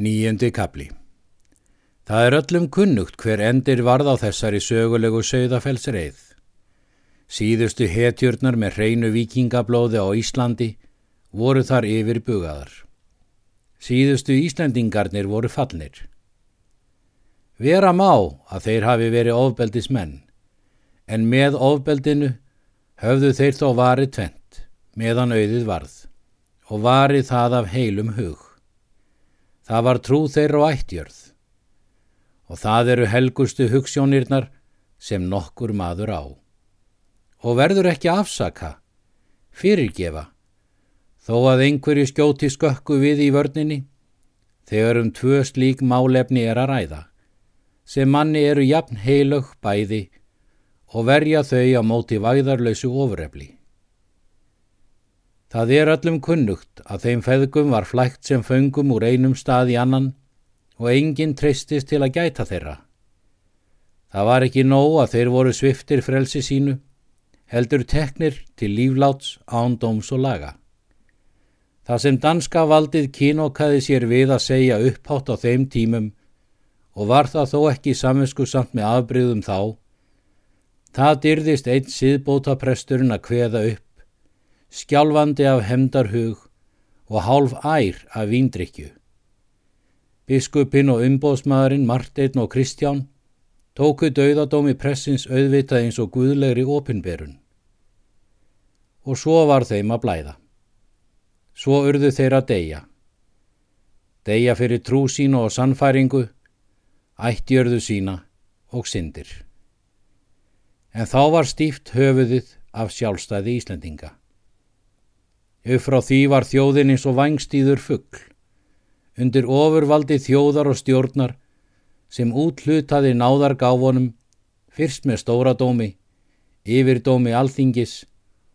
Nýjöndi kapli Það er öllum kunnugt hver endir varð á þessari sögulegu sögðafellsreið. Síðustu hetjurnar með hreinu vikingablóði á Íslandi voru þar yfir bugaðar. Síðustu Íslandingarnir voru fallnir. Vera má að þeir hafi verið ofbeldismenn, en með ofbeldinu höfðu þeir þó varið tvent, meðan auðið varð, og varið það af heilum hug. Það var trú þeirra og ættjörð og það eru helgustu hugssjónirnar sem nokkur maður á. Og verður ekki afsaka, fyrirgefa, þó að einhverju skjóti skökku við í vörninni, þegar um tvö slík málefni er að ræða, sem manni eru jafn heilög bæði og verja þau á móti væðarlausu ofurefli. Það er öllum kunnugt að þeim feðgum var flægt sem föngum úr einum stað í annan og enginn treystist til að gæta þeirra. Það var ekki nóg að þeir voru sviftir frelsi sínu, heldur teknir til lífláts, ándóms og laga. Það sem danska valdið kínokkaði sér við að segja upphátt á þeim tímum og var það þó ekki saminsku samt með afbríðum þá, það dyrðist einn síðbóta presturinn að kveða upp skjálfandi af hemdarhug og hálf ær af víndrykju. Biskupin og umbóðsmaðurinn Marteinn og Kristján tóku dauðadómi pressins auðvitað eins og guðlegri opinberun. Og svo var þeim að blæða. Svo urðu þeir að deyja. Deyja fyrir trú sína og sannfæringu, ættjörðu sína og syndir. En þá var stíft höfuðið af sjálfstæði Íslendinga. Upp frá því var þjóðin eins og vangstíður fuggl, undir ofurvaldi þjóðar og stjórnar sem útlutaði náðargáfonum fyrst með stóradómi, yfirdómi alþingis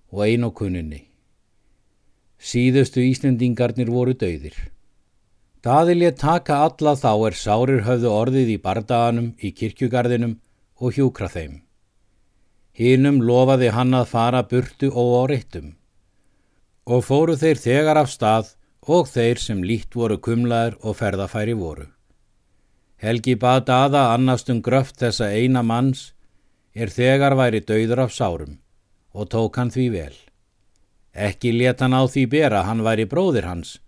og einokunninni. Síðustu Íslendingarnir voru dauðir. Daðilje taka alla þá er sárir höfðu orðið í bardaganum í kirkjugarðinum og hjúkra þeim. Hinnum lofaði hann að fara burtu og á réttum og fóru þeir þegar af stað og þeir sem líkt voru kumlaður og ferðafæri voru. Helgi bað daða annast um gröft þessa eina manns er þegar væri dauður af sárum og tók hann því vel. Ekki let hann á því bera hann væri bróðir hans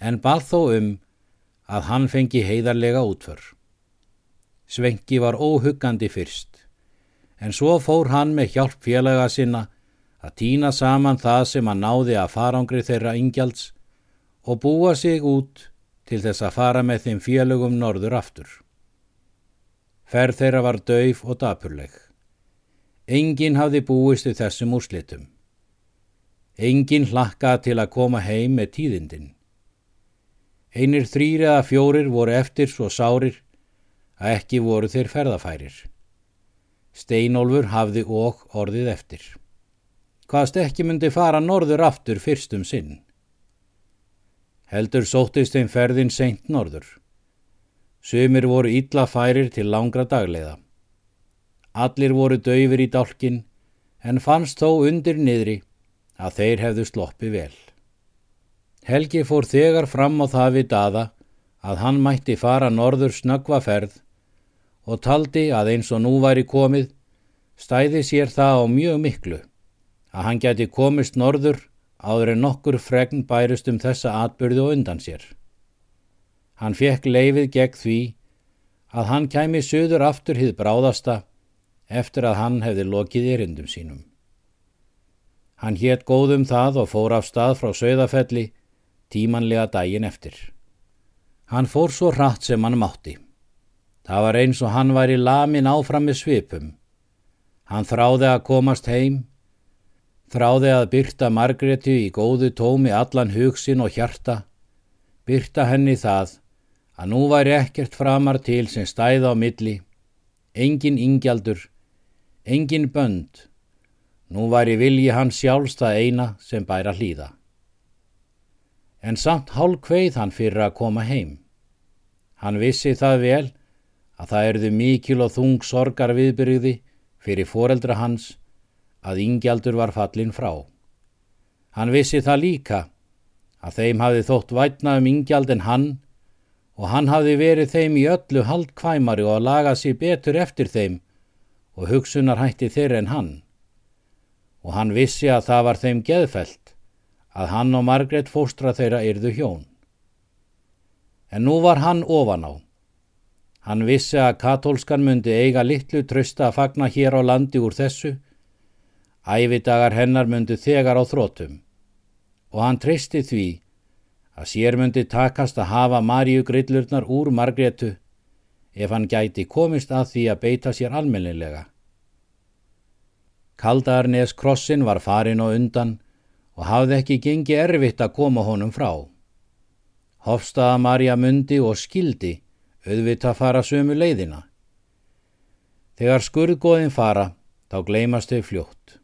en bað þó um að hann fengi heiðarlega útför. Svenki var óhuggandi fyrst en svo fór hann með hjálp félaga sinna að týna saman það sem hann náði að farangri þeirra ingjalds og búa sig út til þess að fara með þeim félögum norður aftur. Ferð þeirra var döif og dapurleg. Engin hafði búist við þessum úrslitum. Engin hlakka til að koma heim með tíðindin. Einir þrýri eða fjórir voru eftir svo sárir að ekki voru þeir ferðafærir. Steinólfur hafði og orðið eftir hvaðst ekki myndi fara norður aftur fyrstum sinn. Heldur sóttist þeim ferðin seint norður. Sumir voru illa færir til langra dagleiða. Allir voru döyfir í dálkin en fannst þó undir niðri að þeir hefðu sloppi vel. Helgi fór þegar fram á það við daða að hann mætti fara norður snöggva ferð og taldi að eins og nú væri komið stæði sér það á mjög miklu að hann gæti komist norður áður en nokkur fregn bærist um þessa atbyrðu og undan sér. Hann fekk leifið gegn því að hann kæmi söður aftur hið bráðasta eftir að hann hefði lokið erindum sínum. Hann hétt góðum það og fór af stað frá söðafelli tímanlega daginn eftir. Hann fór svo hratt sem hann mátti. Það var eins og hann væri lamin áfram með svipum. Hann þráði að komast heim Þráði að byrta Margretti í góðu tómi allan hugsin og hjarta, byrta henni það að nú væri ekkert framar til sem stæða á milli, engin ingjaldur, engin bönd, nú væri vilji hans sjálfs það eina sem bæra hlýða. En samt hálf kveið hann fyrir að koma heim. Hann vissi það vel að það erðu mikil og þung sorgar viðbyrgði fyrir foreldra hans að yngjaldur var fallin frá. Hann vissi það líka að þeim hafi þótt vætna um yngjald en hann og hann hafði verið þeim í öllu haldkvæmari og að laga sér betur eftir þeim og hugsunar hætti þeirra en hann. Og hann vissi að það var þeim geðfelt að hann og Margret fóstra þeirra yrðu hjón. En nú var hann ofan á. Hann vissi að katólskan myndi eiga litlu trösta að fagna hér á landi úr þessu. Ævidagar hennar myndi þegar á þrótum og hann treysti því að sér myndi takast að hafa Maríu grillurnar úr Margretu ef hann gæti komist að því að beita sér almennilega. Kaldarnes krossin var farin og undan og hafði ekki gengi erfitt að koma honum frá. Hofstaða Marja myndi og skildi auðvita fara sömu leiðina. Þegar skurðgóðin fara, þá gleymast þau fljótt.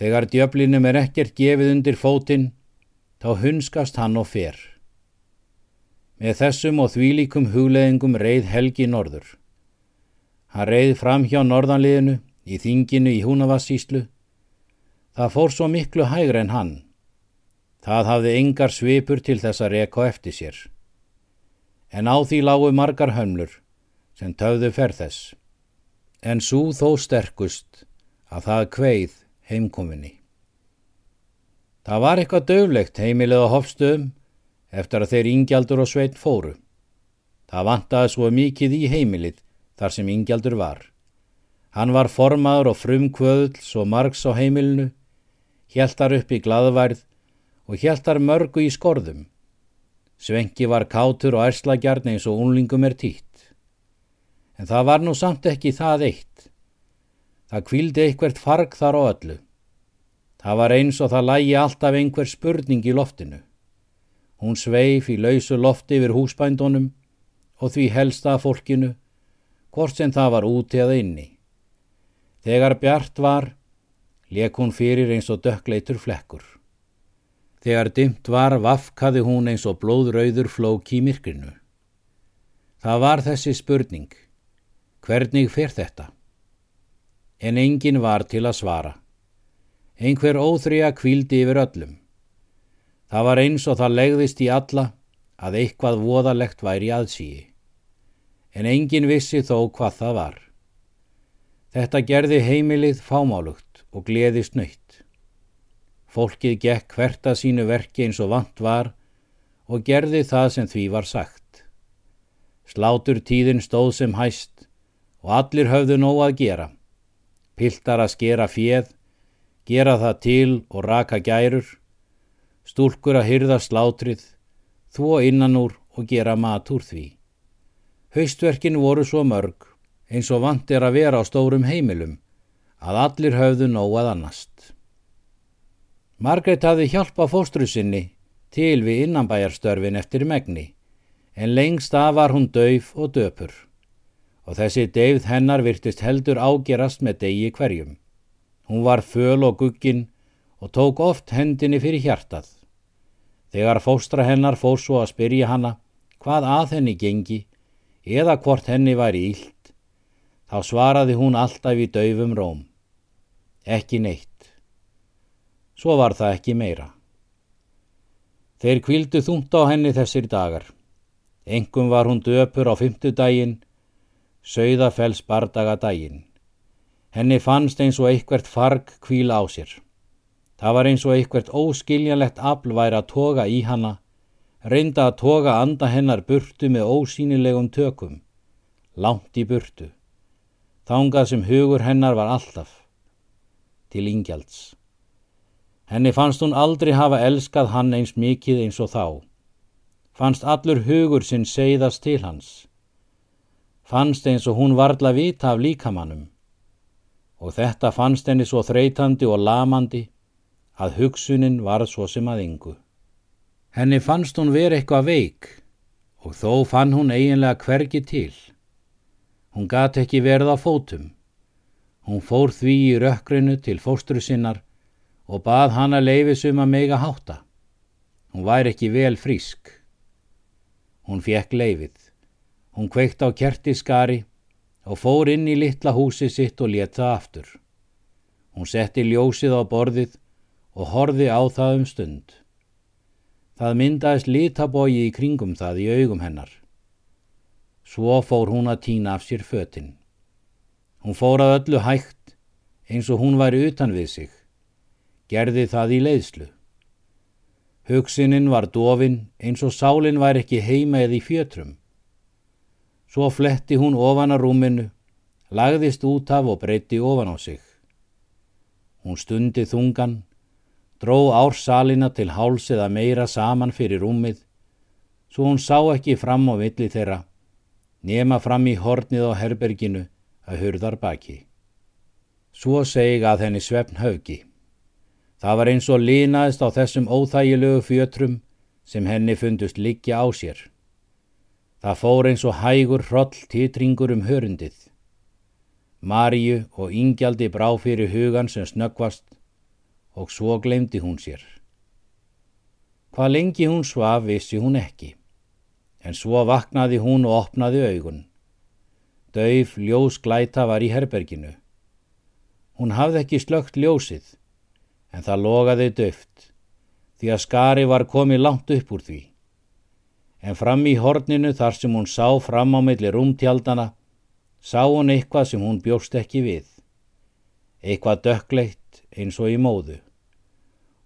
Þegar djöflinum er ekkert gefið undir fótinn, þá hunskast hann og fer. Með þessum og þvílíkum hugleðingum reið Helgi norður. Hann reið fram hjá norðanliðinu, í þinginu í Húnavassíslu. Það fór svo miklu hægur en hann. Það hafði engar svipur til þess að reka eftir sér. En á því lágu margar hömlur sem töfðu ferð þess. En svo þó sterkust að það kveið heimkominni. Það var eitthvað döflegt heimilið á hofstöðum eftir að þeir ingjaldur og sveit fóru. Það vantaði svo mikið í heimilið þar sem ingjaldur var. Hann var formaður og frumkvöðl svo margs á heimilinu, hjæltar upp í gladværð og hjæltar mörgu í skorðum. Svenki var kátur og ærslagjarn eins og unlingum er týtt. En það var nú samt ekki það eitt. Það kvildi eitthvert farg þar á öllu. Það var eins og það lægi alltaf einhver spurning í loftinu. Hún sveif í lausu lofti yfir húsbændunum og því helsta fólkinu, hvort sem það var úti eða inni. Þegar bjart var, leik hún fyrir eins og dökkleitur flekkur. Þegar dymt var, vafkaði hún eins og blóðrauður flók í myrkrinu. Það var þessi spurning, hvernig fer þetta? En engin var til að svara. Einhver óþrija kvíldi yfir öllum. Það var eins og það legðist í alla að eitthvað voðalegt væri aðsíi. En engin vissi þó hvað það var. Þetta gerði heimilið fámálugt og gleðist nöytt. Fólkið gekk hvert að sínu verki eins og vant var og gerði það sem því var sagt. Slátur tíðin stóð sem hæst og allir höfðu nóg að gera. Piltar að skera fjeð gera það til og raka gærur, stúlkur að hyrða slátrið, þvó innan úr og gera mat úr því. Haustverkin voru svo mörg, eins og vant er að vera á stórum heimilum, að allir höfðu nóað annast. Margrét hafði hjálpa fóstru sinni til við innanbæjarstörfin eftir megni, en lengst af var hún döif og döpur, og þessi deyfð hennar virtist heldur ágerast með degi hverjum. Hún var föl og guggin og tók oft hendinni fyrir hjartað. Þegar fóstra hennar fór svo að spyrja hanna hvað að henni gengi eða hvort henni væri ílt, þá svaraði hún alltaf í daufum róm. Ekki neitt. Svo var það ekki meira. Þeir kvildu þungt á henni þessir dagar. Engum var hún döpur á fymtudaginn, sögðafells bardagadaginn. Henni fannst eins og eitthvert farg kvíla á sér. Það var eins og eitthvert óskiljanlegt afl væri að toga í hanna, reynda að toga anda hennar burtu með ósýnilegum tökum, langt í burtu. Þángað sem hugur hennar var alltaf, til ingjalds. Henni fannst hún aldrei hafa elskað hann eins mikið eins og þá. Fannst allur hugur sinn segðast til hans. Fannst eins og hún varðla vita af líkamannum og þetta fannst henni svo þreytandi og lamandi að hugsunin var svo sem að yngu. Henni fannst hún verið eitthvað veik og þó fann hún eiginlega hvergi til. Hún gati ekki verið á fótum. Hún fór því í rökkrinu til fóstru sinnar og bað hana leifisum að meiga hátta. Hún væri ekki vel frísk. Hún fekk leifið. Hún kveikt á kerti skari og fór inn í litla húsi sitt og let það aftur. Hún setti ljósið á borðið og horfi á það um stund. Það myndaðist litabógi í kringum það í augum hennar. Svo fór hún að týna af sér fötinn. Hún fór að öllu hægt eins og hún væri utan við sig. Gerði það í leiðslu. Hugsininn var dofin eins og sálinn væri ekki heima eða í fjötrum. Svo fletti hún ofan að rúminu, lagðist út af og breytti ofan á sig. Hún stundi þungan, dró ársalina til háls eða meira saman fyrir rúmið, svo hún sá ekki fram á villi þeirra, nema fram í hornið á herberginu að hurðar baki. Svo seg að henni svefn höfgi. Það var eins og línaðist á þessum óþægilegu fjötrum sem henni fundust liggja á sér. Það fór eins og hægur hroll titringur um hörundið. Marju og ingjaldi brá fyrir hugan sem snöggvast og svo glemdi hún sér. Hvað lengi hún svaf vissi hún ekki, en svo vaknaði hún og opnaði augun. Dauf ljós glæta var í herberginu. Hún hafði ekki slögt ljósið, en það logaði döft, því að skari var komið langt upp úr því. En fram í horninu þar sem hún sá fram á milli rúmtjaldana, sá hún eitthvað sem hún bjóst ekki við. Eitthvað dökkleitt eins og í móðu.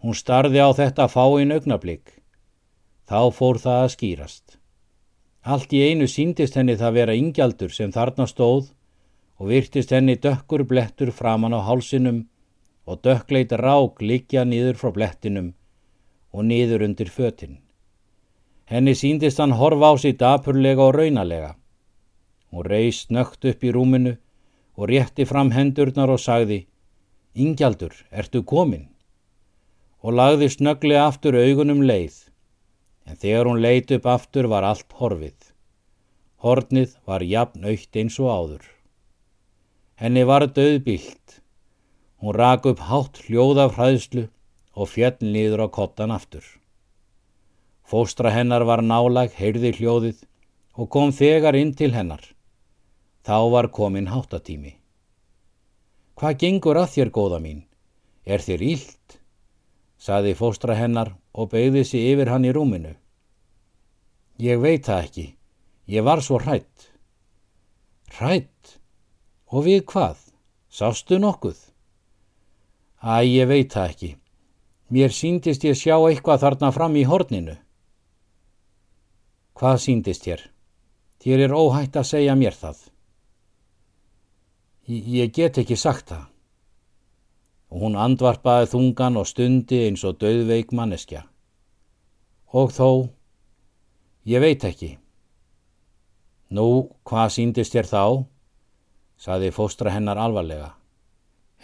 Hún starði á þetta fáinn augnablík. Þá fór það að skýrast. Allt í einu síndist henni það vera ingjaldur sem þarna stóð og virtist henni dökkur blettur framann á hálsinum og dökkleit rák likja nýður frá blettinum og nýður undir fötinn. Henni síndist hann horfa á sig dapurlega og raunalega. Hún reist nögt upp í rúminu og rétti fram hendurnar og sagði Ingjaldur, ertu komin? Og lagði snögglega aftur augunum leið, en þegar hún leit upp aftur var allt horfið. Hornið var jafn aukt eins og áður. Henni var döðbilt Hún rak upp hátt hljóð af hræðslu og fjell nýður á kottan aftur. Fóstra hennar var nálag, heyrði hljóðið og kom þegar inn til hennar. Þá var komin háttatími. Hvað gengur að þér, góða mín? Er þér ílt? saði fóstra hennar og beigði sig yfir hann í rúminu. Ég veit það ekki. Ég var svo hrætt. Hrætt? Og við hvað? Sástu nokkuð? Æ, ég veit það ekki. Mér síndist ég sjá eitthvað þarna fram í horninu. Hvað síndist þér? Þér er óhætt að segja mér það. Ég, get ekki sagt það. Og hún andvarpaði þungan og stundi eins og döðveik manneskja. Og þó, ég veit ekki. Nú, hvað síndist þér þá? saði fóstra hennar alvarlega.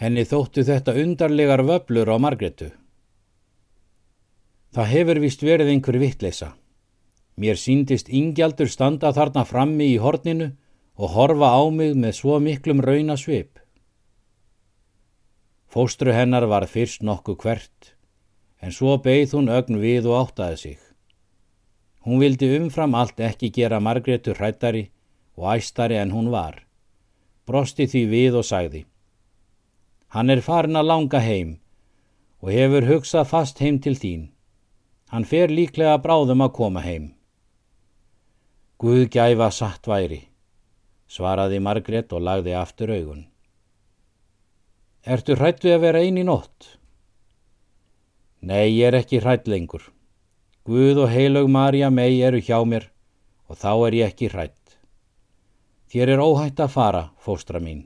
Henni þóttu þetta undarlegar vöblur á Margretu. Það hefur vist verið einhver vittleisa. Mér síndist ingjaldur standa þarna frammi í horninu og horfa á mig með svo miklum raunasvip. Fóstru hennar var fyrst nokku hvert, en svo beigð hún ögn við og áttaði sig. Hún vildi umfram allt ekki gera Margretu hrættari og æstari en hún var. Brosti því við og sagði Hann er farin að langa heim og hefur hugsað fast heim til þín. Hann fer líklega bráðum að koma heim. Guð gæfa satt væri, svaraði Margret og lagði aftur augun. Ertu hrætt við að vera eini nótt? Nei, ég er ekki hrætt lengur. Guð og heilög Marja mei eru hjá mér og þá er ég ekki hrætt. Þér er óhætt að fara, fóstra mín.